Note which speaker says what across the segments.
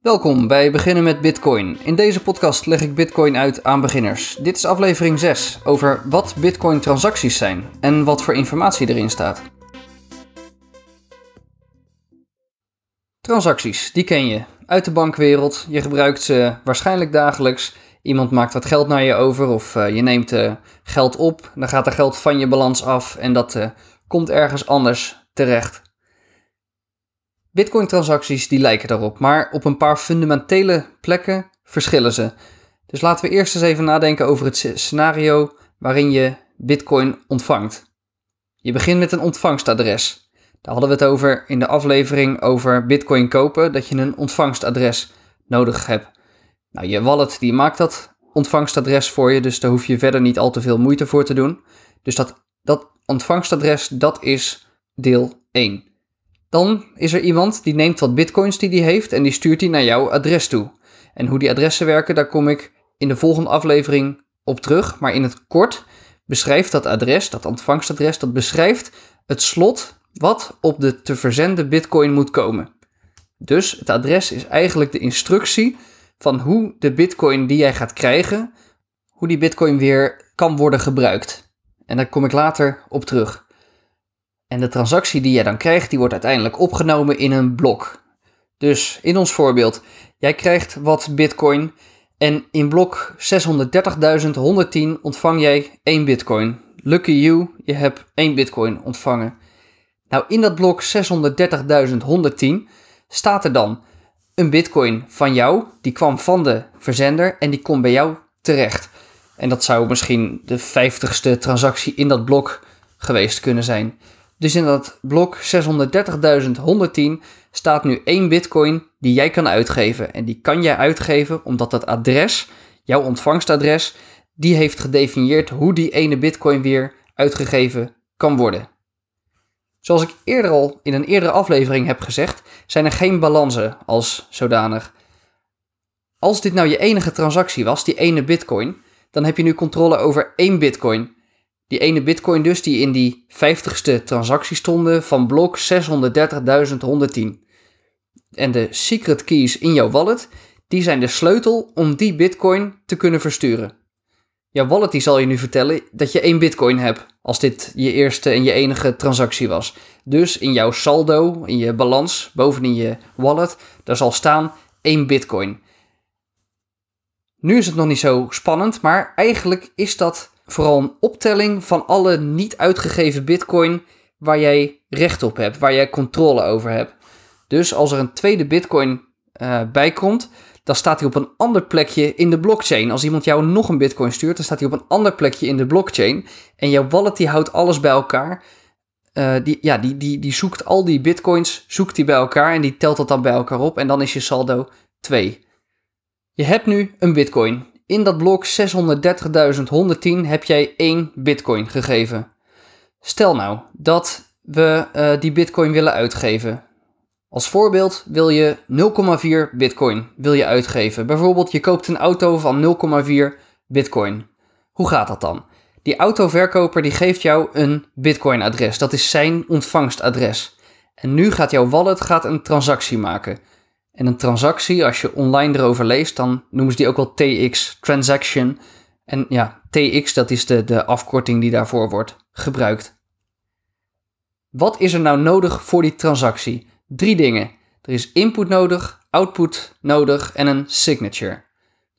Speaker 1: Welkom bij Beginnen met Bitcoin. In deze podcast leg ik Bitcoin uit aan beginners. Dit is aflevering 6 over wat Bitcoin transacties zijn en wat voor informatie erin staat. Transacties, die ken je uit de bankwereld. Je gebruikt ze waarschijnlijk dagelijks. Iemand maakt wat geld naar je over of uh, je neemt uh, geld op. Dan gaat er geld van je balans af en dat uh, komt ergens anders terecht. Bitcoin-transacties die lijken daarop, maar op een paar fundamentele plekken verschillen ze. Dus laten we eerst eens even nadenken over het scenario waarin je Bitcoin ontvangt. Je begint met een ontvangstadres. Daar hadden we het over in de aflevering over Bitcoin kopen, dat je een ontvangstadres nodig hebt. Nou, je wallet die maakt dat ontvangstadres voor je, dus daar hoef je verder niet al te veel moeite voor te doen. Dus dat, dat ontvangstadres, dat is deel 1. Dan is er iemand die neemt wat bitcoins die die heeft en die stuurt die naar jouw adres toe. En hoe die adressen werken, daar kom ik in de volgende aflevering op terug. Maar in het kort beschrijft dat adres, dat ontvangstadres, dat beschrijft het slot wat op de te verzenden bitcoin moet komen. Dus het adres is eigenlijk de instructie van hoe de bitcoin die jij gaat krijgen, hoe die bitcoin weer kan worden gebruikt. En daar kom ik later op terug. En de transactie die jij dan krijgt, die wordt uiteindelijk opgenomen in een blok. Dus in ons voorbeeld, jij krijgt wat bitcoin en in blok 630.110 ontvang jij 1 bitcoin. Lucky you, je hebt 1 bitcoin ontvangen. Nou, in dat blok 630.110 staat er dan een bitcoin van jou, die kwam van de verzender en die komt bij jou terecht. En dat zou misschien de 50ste transactie in dat blok geweest kunnen zijn. Dus in dat blok 630.110 staat nu één bitcoin die jij kan uitgeven. En die kan jij uitgeven omdat dat adres, jouw ontvangstadres, die heeft gedefinieerd hoe die ene bitcoin weer uitgegeven kan worden. Zoals ik eerder al in een eerdere aflevering heb gezegd, zijn er geen balansen als zodanig. Als dit nou je enige transactie was, die ene bitcoin, dan heb je nu controle over één bitcoin. Die ene bitcoin dus die in die 50ste transactie stonden van blok 630.110. En de secret keys in jouw wallet, die zijn de sleutel om die bitcoin te kunnen versturen. Jouw wallet die zal je nu vertellen dat je één bitcoin hebt als dit je eerste en je enige transactie was. Dus in jouw saldo, in je balans, bovenin je wallet, daar zal staan één bitcoin. Nu is het nog niet zo spannend, maar eigenlijk is dat vooral een optelling van alle niet uitgegeven bitcoin waar jij recht op hebt, waar jij controle over hebt. Dus als er een tweede bitcoin uh, bij komt, dan staat hij op een ander plekje in de blockchain. Als iemand jou nog een bitcoin stuurt, dan staat hij op een ander plekje in de blockchain. En jouw wallet die houdt alles bij elkaar. Uh, die, ja, die, die, die zoekt al die bitcoins, zoekt die bij elkaar en die telt dat dan bij elkaar op. En dan is je saldo 2. Je hebt nu een bitcoin. In dat blok 630.110 heb jij één bitcoin gegeven. Stel nou dat we uh, die bitcoin willen uitgeven. Als voorbeeld wil je 0,4 bitcoin wil je uitgeven. Bijvoorbeeld je koopt een auto van 0,4 bitcoin. Hoe gaat dat dan? Die autoverkoper die geeft jou een bitcoin adres. Dat is zijn ontvangstadres. En nu gaat jouw wallet gaat een transactie maken. En een transactie, als je online erover leest, dan noemen ze die ook wel TX, transaction. En ja, TX, dat is de, de afkorting die daarvoor wordt gebruikt. Wat is er nou nodig voor die transactie? Drie dingen. Er is input nodig, output nodig en een signature.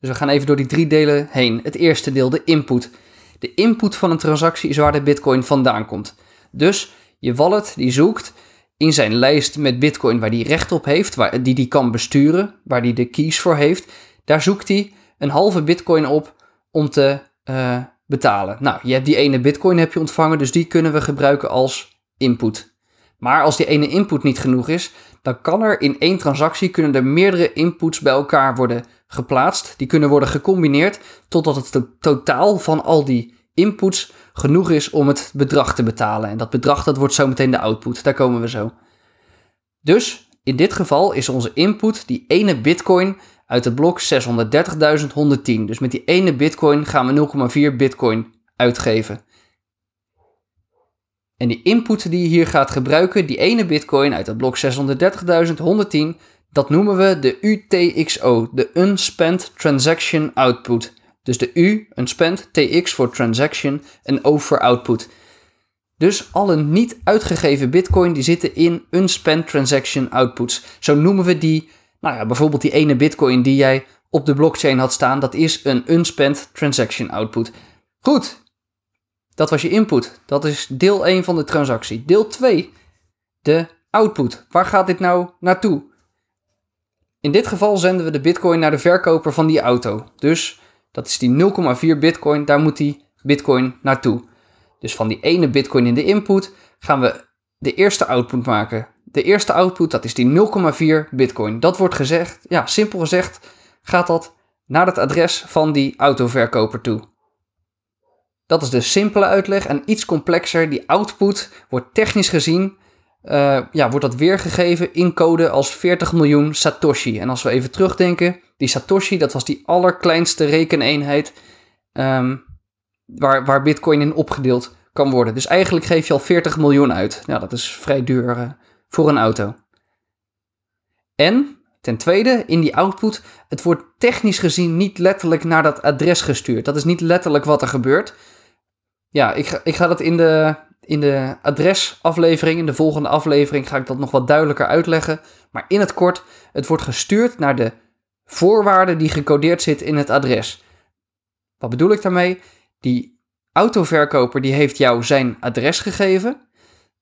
Speaker 1: Dus we gaan even door die drie delen heen. Het eerste deel, de input. De input van een transactie is waar de bitcoin vandaan komt. Dus je wallet die zoekt in zijn lijst met bitcoin waar hij recht op heeft, waar, die hij kan besturen, waar hij de keys voor heeft, daar zoekt hij een halve bitcoin op om te uh, betalen. Nou, je hebt die ene bitcoin heb je ontvangen, dus die kunnen we gebruiken als input. Maar als die ene input niet genoeg is, dan kan er in één transactie kunnen er meerdere inputs bij elkaar worden geplaatst. Die kunnen worden gecombineerd totdat het totaal van al die inputs genoeg is om het bedrag te betalen. En dat bedrag dat wordt zometeen de output. Daar komen we zo. Dus in dit geval is onze input die ene bitcoin uit het blok 630.110. Dus met die ene bitcoin gaan we 0,4 bitcoin uitgeven. En die input die je hier gaat gebruiken, die ene bitcoin uit het blok 630.110, Dat noemen we de UTXO, de Unspent Transaction Output. Dus de U, unspent, TX voor transaction en O voor output. Dus alle niet uitgegeven bitcoin die zitten in unspent transaction outputs. Zo noemen we die, nou ja, bijvoorbeeld die ene bitcoin die jij op de blockchain had staan, dat is een unspent transaction output. Goed, dat was je input. Dat is deel 1 van de transactie. Deel 2, de output. Waar gaat dit nou naartoe? In dit geval zenden we de bitcoin naar de verkoper van die auto. Dus dat is die 0,4 bitcoin, daar moet die bitcoin naartoe. Dus van die ene bitcoin in de input gaan we de eerste output maken. De eerste output, dat is die 0,4 bitcoin. Dat wordt gezegd, ja, simpel gezegd, gaat dat naar het adres van die autoverkoper toe. Dat is de simpele uitleg en iets complexer. Die output wordt technisch gezien, uh, ja, wordt dat weergegeven in code als 40 miljoen Satoshi. En als we even terugdenken, die Satoshi, dat was die allerkleinste rekeneenheid um, waar, waar Bitcoin in opgedeeld kan worden. Dus eigenlijk geef je al 40 miljoen uit. Ja, dat is vrij duur uh, voor een auto. En ten tweede, in die output, het wordt technisch gezien niet letterlijk naar dat adres gestuurd. Dat is niet letterlijk wat er gebeurt. Ja, ik ga, ik ga dat in de, in de adresaflevering, in de volgende aflevering, ga ik dat nog wat duidelijker uitleggen. Maar in het kort, het wordt gestuurd naar de voorwaarden die gecodeerd zitten in het adres. Wat bedoel ik daarmee? Die autoverkoper die heeft jou zijn adres gegeven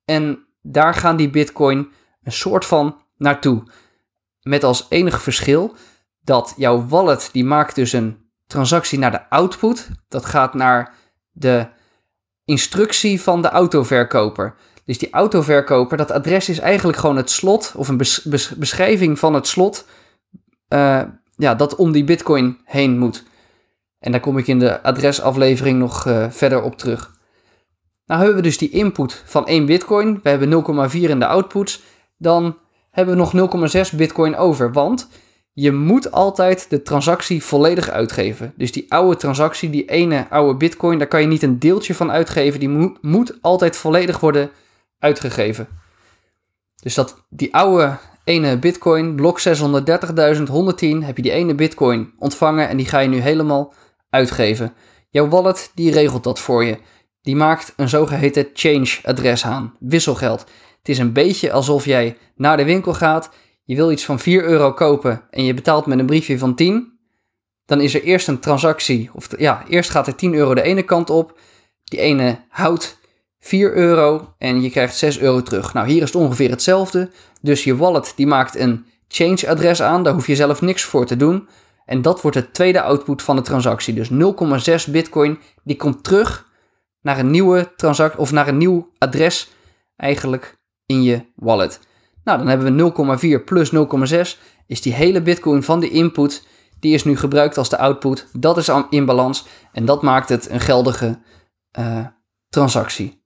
Speaker 1: en daar gaan die bitcoin een soort van naartoe. Met als enig verschil dat jouw wallet die maakt dus een transactie naar de output. Dat gaat naar de instructie van de autoverkoper. Dus die autoverkoper, dat adres is eigenlijk gewoon het slot of een beschrijving van het slot uh, ja, dat om die bitcoin heen moet. En daar kom ik in de adresaflevering nog uh, verder op terug. Nou hebben we dus die input van 1 bitcoin. We hebben 0,4 in de outputs. Dan hebben we nog 0,6 bitcoin over. Want je moet altijd de transactie volledig uitgeven. Dus die oude transactie, die ene oude bitcoin, daar kan je niet een deeltje van uitgeven. Die moet, altijd volledig worden uitgegeven. Dus dat die oude ene bitcoin, blok 630.110, heb je die ene bitcoin ontvangen en die ga je nu helemaal uitgeven. Jouw wallet die regelt dat voor je. Die maakt een zogeheten change adres aan, wisselgeld. Het is een beetje alsof jij naar de winkel gaat, je wil iets van 4 euro kopen en je betaalt met een briefje van 10. Dan is er eerst een transactie, of ja, eerst gaat er 10 euro de ene kant op. Die ene houdt 4 euro en je krijgt 6 euro terug. Nou, hier is het ongeveer hetzelfde. Dus je wallet die maakt een change adres aan, daar hoef je zelf niks voor te doen. En dat wordt het tweede output van de transactie. Dus 0,6 bitcoin die komt terug naar een nieuwe transactie of naar een nieuw adres eigenlijk in je wallet. Nou, dan hebben we 0,4 plus 0,6 is die hele bitcoin van de input die is nu gebruikt als de output. Dat is in balans en dat maakt het een geldige uh, transactie.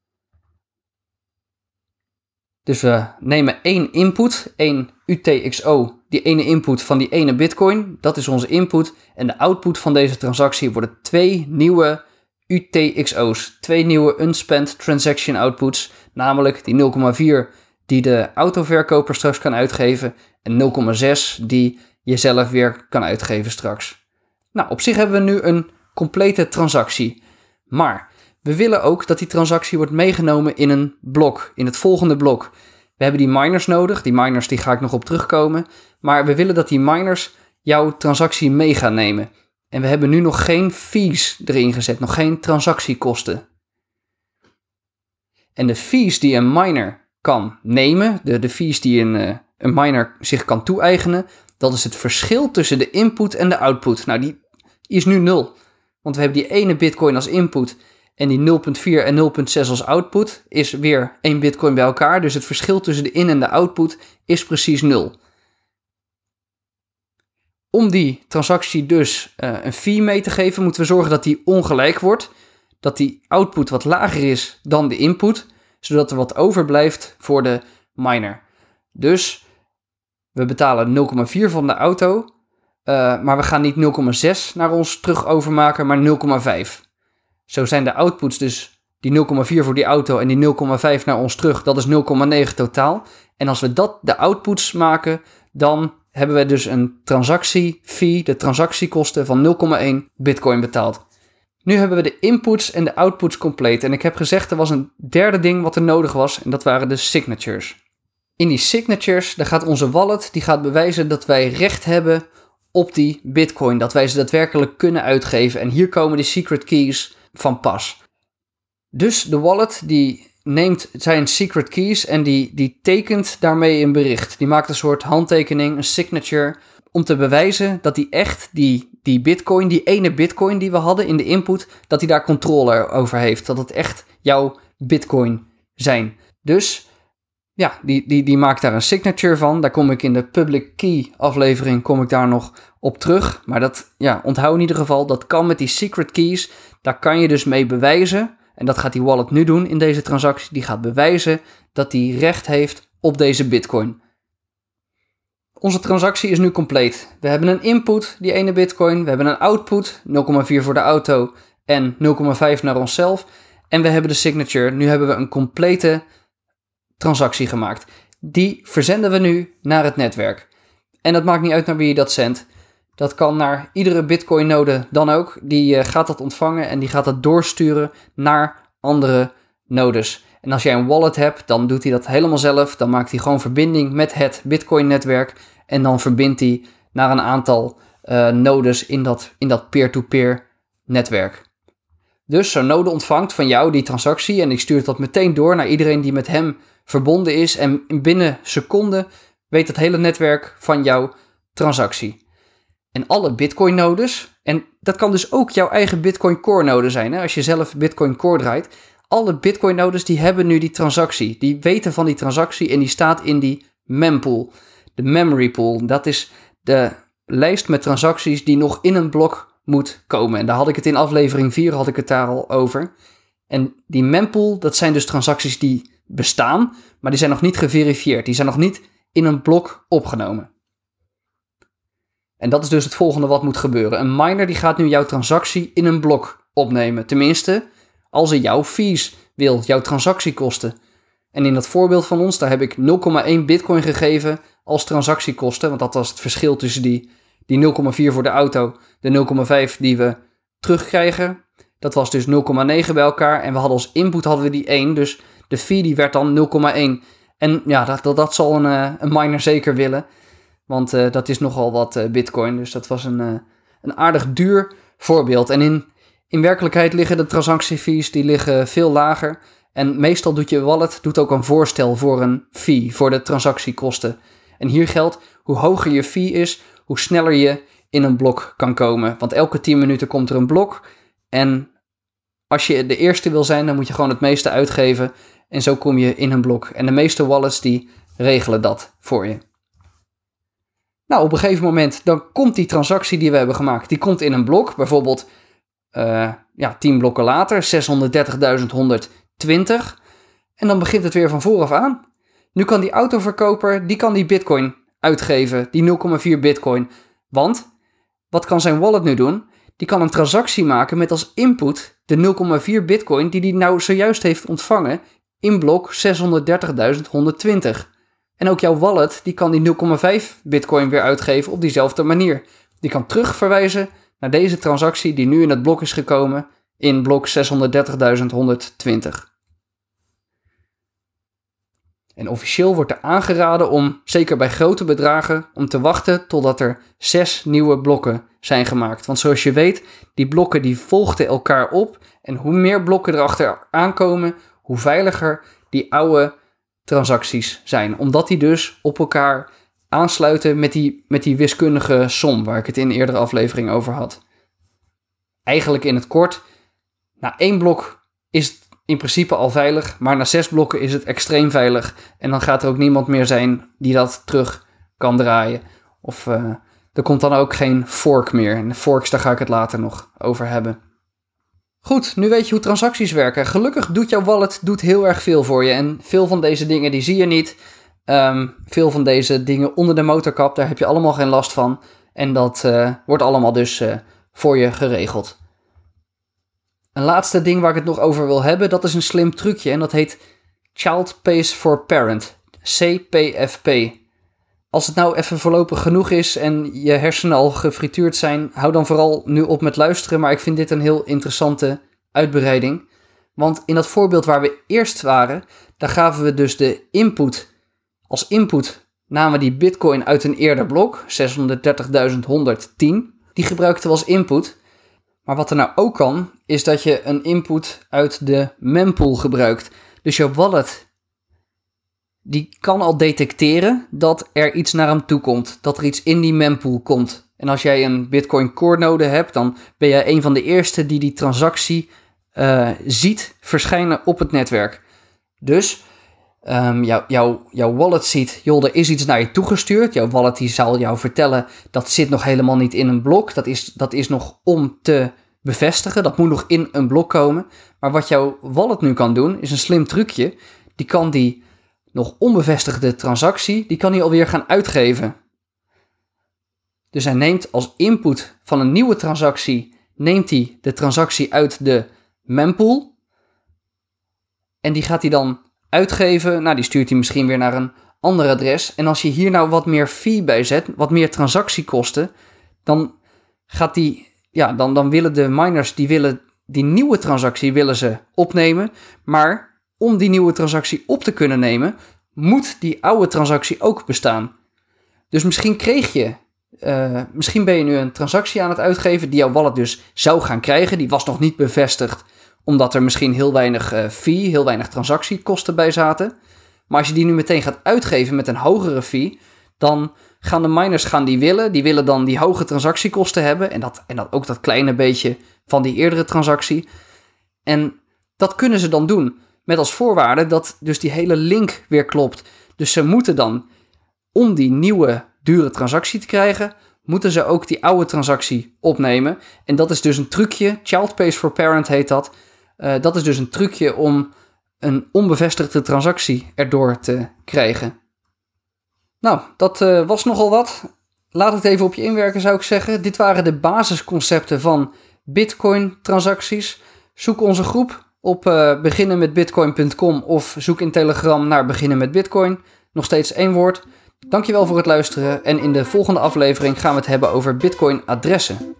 Speaker 1: Dus we nemen één input, één UTXO, die ene input van die ene bitcoin, dat is onze input. En de output van deze transactie worden twee nieuwe UTXO's, twee nieuwe unspent transaction outputs, namelijk die 0,4 die de autoverkoper straks kan uitgeven en 0,6 die je zelf weer kan uitgeven straks. Nou, op zich hebben we nu een complete transactie. Maar we willen ook dat die transactie wordt meegenomen in een blok, in het volgende blok. We hebben die miners nodig. Die miners die ga ik nog op terugkomen. Maar we willen dat die miners jouw transactie mee gaan nemen. En we hebben nu nog geen fees erin gezet, nog geen transactiekosten. En de fees die een miner kan nemen, de, de fees die een, uh, een miner zich kan toe-eigenen, dat is het verschil tussen de input en de output. Nou, die is nu nul. Want we hebben die ene bitcoin als input en die 0.4 en 0.6 als output is weer één bitcoin bij elkaar. Dus het verschil tussen de in- en de output is precies nul. Om die transactie dus uh, een fee mee te geven, moeten we zorgen dat die ongelijk wordt. Dat die output wat lager is dan de input, zodat er wat overblijft voor de miner. Dus we betalen 0,4 van de auto, uh, maar we gaan niet 0,6 naar ons terug overmaken, maar 0,5. Zo zijn de outputs dus die 0,4 voor die auto en die 0,5 naar ons terug. Dat is 0,9 totaal. En als we dat de outputs maken, dan hebben we dus een transactiefee, de transactiekosten van 0,1 bitcoin betaald. Nu hebben we de inputs en de outputs compleet. En ik heb gezegd, er was een derde ding wat er nodig was. En dat waren de signatures. In die signatures, daar gaat onze wallet, die gaat bewijzen dat wij recht hebben op die bitcoin. Dat wij ze daadwerkelijk kunnen uitgeven. En hier komen de secret keys van pas. Dus de wallet die neemt zijn secret keys en die, die tekent daarmee een bericht. Die maakt een soort handtekening, een signature, om te bewijzen dat hij echt die, die bitcoin, die ene bitcoin die we hadden in de input, dat hij daar controle over heeft. Dat het echt jouw bitcoin zijn. Dus ja, die, die, die maakt daar een signature van. Daar kom ik in de public key aflevering kom ik daar nog op terug. Maar dat, ja, onthoud in ieder geval, dat kan met die secret keys. Daar kan je dus mee bewijzen en dat gaat die wallet nu doen in deze transactie. Die gaat bewijzen dat hij recht heeft op deze bitcoin. Onze transactie is nu compleet. We hebben een input, die ene bitcoin. We hebben een output, 0,4 voor de auto en 0,5 naar onszelf. En we hebben de signature. Nu hebben we een complete transactie gemaakt. Die verzenden we nu naar het netwerk. En dat maakt niet uit naar wie je dat zendt. Dat kan naar iedere Bitcoin-node dan ook. Die uh, gaat dat ontvangen en die gaat dat doorsturen naar andere nodes. En als jij een wallet hebt, dan doet hij dat helemaal zelf. Dan maakt hij gewoon verbinding met het Bitcoin-netwerk. En dan verbindt hij naar een aantal uh, nodes in dat, in dat peer-to-peer netwerk. Dus zo'n node ontvangt van jou die transactie en ik stuur dat meteen door naar iedereen die met hem verbonden is. En binnen seconden weet het hele netwerk van jouw transactie en alle Bitcoin-nodes. En dat kan dus ook jouw eigen Bitcoin Core-node zijn. Hè? Als je zelf Bitcoin Core draait. Alle Bitcoin-nodes die hebben nu die transactie. Die weten van die transactie en die staat in die mempool. De memory pool. Dat is de lijst met transacties die nog in een blok moet komen. En daar had ik het in aflevering 4 had ik het daar al over. En die mempool, dat zijn dus transacties die bestaan, maar die zijn nog niet geverifieerd. Die zijn nog niet in een blok opgenomen. En dat is dus het volgende wat moet gebeuren. Een miner die gaat nu jouw transactie in een blok opnemen. Tenminste, als hij jouw fees wil, jouw transactiekosten. En in dat voorbeeld van ons, daar heb ik 0,1 bitcoin gegeven als transactiekosten. Want dat was het verschil tussen die, die 0,4 voor de auto, de 0,5 die we terugkrijgen. Dat was dus 0,9 bij elkaar. En we hadden als input hadden we die 1. Dus de fee die werd dan 0,1. En ja, dat, dat, zal een, eh, een miner zeker willen. Want uh, dat is nogal wat uh, bitcoin. Dus dat was een, een aardig duur voorbeeld. En in, in werkelijkheid liggen de transactiefees die liggen veel lager. En meestal doet je wallet doet ook een voorstel voor een fee, voor de transactiekosten. En hier geldt, hoe hoger je fee is, hoe sneller je in een blok kan komen. Want elke 10 minuten komt er een blok. En als je de eerste wil zijn, dan moet je gewoon het meeste uitgeven. En zo kom je in een blok. En de meeste wallets die regelen dat voor je. Nou, op een gegeven moment dan komt die transactie die we hebben gemaakt, die komt in een blok. Bijvoorbeeld uh, ja, 10 blokken later, 630.120. En dan begint het weer van vooraf aan. Nu kan die autoverkoper, die kan die bitcoin uitgeven, die 0,4 bitcoin. Want, wat kan zijn wallet nu doen? Die kan een transactie maken met als input de 0,4 bitcoin die hij nou zojuist heeft ontvangen in blok 630.120. En ook jouw wallet die kan die 0,5 bitcoin weer uitgeven op diezelfde manier. Die kan terugverwijzen naar deze transactie die nu in het blok is gekomen in blok 630.120. En officieel wordt er aangeraden om, zeker bij grote bedragen, om te wachten totdat er zes nieuwe blokken zijn gemaakt. Want zoals je weet, die blokken die volgden elkaar op. En hoe meer blokken erachter aankomen, hoe veiliger die oude transacties zijn. Omdat die dus op elkaar aansluiten met die, met die wiskundige som waar ik het in een eerdere aflevering over had. Eigenlijk in het kort, na één blok is in principe al veilig, maar na zes blokken is het extreem veilig. En dan gaat er ook niemand meer zijn die dat terug kan draaien. Of uh, er komt dan ook geen fork meer. En forks, daar ga ik het later nog over hebben. Goed, nu weet je hoe transacties werken. Gelukkig doet jouw wallet doet heel erg veel voor je. En veel van deze dingen die zie je niet. Um, veel van deze dingen onder de motorkap, daar heb je allemaal geen last van. En dat uh, wordt allemaal dus uh, voor je geregeld. Een laatste ding waar ik het nog over wil hebben, dat is een slim trucje. En dat heet Child Pays for Parent. CPFP. Als het nou even voorlopig genoeg is en je hersenen al gefrituurd zijn, hou dan vooral nu op met luisteren. Maar ik vind dit een heel interessante uitbreiding. Want in dat voorbeeld waar we eerst waren, daar gaven we dus de input. Als input namen die bitcoin uit een eerder blok, 630.110. Die gebruikten we als input. Maar wat er nou ook kan, is dat je een input uit de mempool gebruikt. Dus je wallet die kan al detecteren dat er iets naar hem toe komt. Dat er iets in die mempool komt. En als jij een Bitcoin Core node hebt, dan ben jij een van de eerste die die transactie uh, ziet verschijnen op het netwerk. Dus um, jou, jou, jouw wallet ziet, joh, er is iets naar je toegestuurd. Jouw wallet die zal jou vertellen, dat zit nog helemaal niet in een blok. Dat is, dat is nog om te bevestigen. Dat moet nog in een blok komen. Maar wat jouw wallet nu kan doen, is een slim trucje. Die kan die nog onbevestigde transactie, die kan hij alweer gaan uitgeven. Dus hij neemt als input van een nieuwe transactie, neemt hij de transactie uit de mempool. En die gaat hij dan uitgeven. Nou, die stuurt hij misschien weer naar een ander adres. En als je hier nou wat meer fee bij zet, wat meer transactiekosten, dan gaat die, ja, dan, dan willen de miners, die willen die nieuwe transactie willen ze opnemen. Maar om die nieuwe transactie op te kunnen nemen, moet die oude transactie ook bestaan. Dus misschien kreeg je, uh, misschien ben je nu een transactie aan het uitgeven die jouw wallet dus zou gaan krijgen. Die was nog niet bevestigd, omdat er misschien heel weinig uh, fee, heel weinig transactiekosten bij zaten. Maar als je die nu meteen gaat uitgeven met een hogere fee, dan gaan de miners gaan die willen. Die willen dan die hoge transactiekosten hebben en, dat, en dat ook dat kleine beetje van die eerdere transactie. En dat kunnen ze dan doen. Met als voorwaarde dat dus die hele link weer klopt. Dus ze moeten dan, om die nieuwe dure transactie te krijgen, moeten ze ook die oude transactie opnemen. En dat is dus een trucje, Child Pays for Parent heet dat. Uh, dat is dus een trucje om een onbevestigde transactie erdoor te krijgen. Nou, dat uh, was nogal wat. Laat het even op je inwerken, zou ik zeggen. Dit waren de basisconcepten van Bitcoin-transacties. Zoek onze groep op uh, beginnenmetbitcoin.com of zoek in Telegram naar beginnen met Bitcoin. Nog steeds één woord. Dankjewel voor het luisteren en in de volgende aflevering gaan we het hebben over Bitcoin adressen.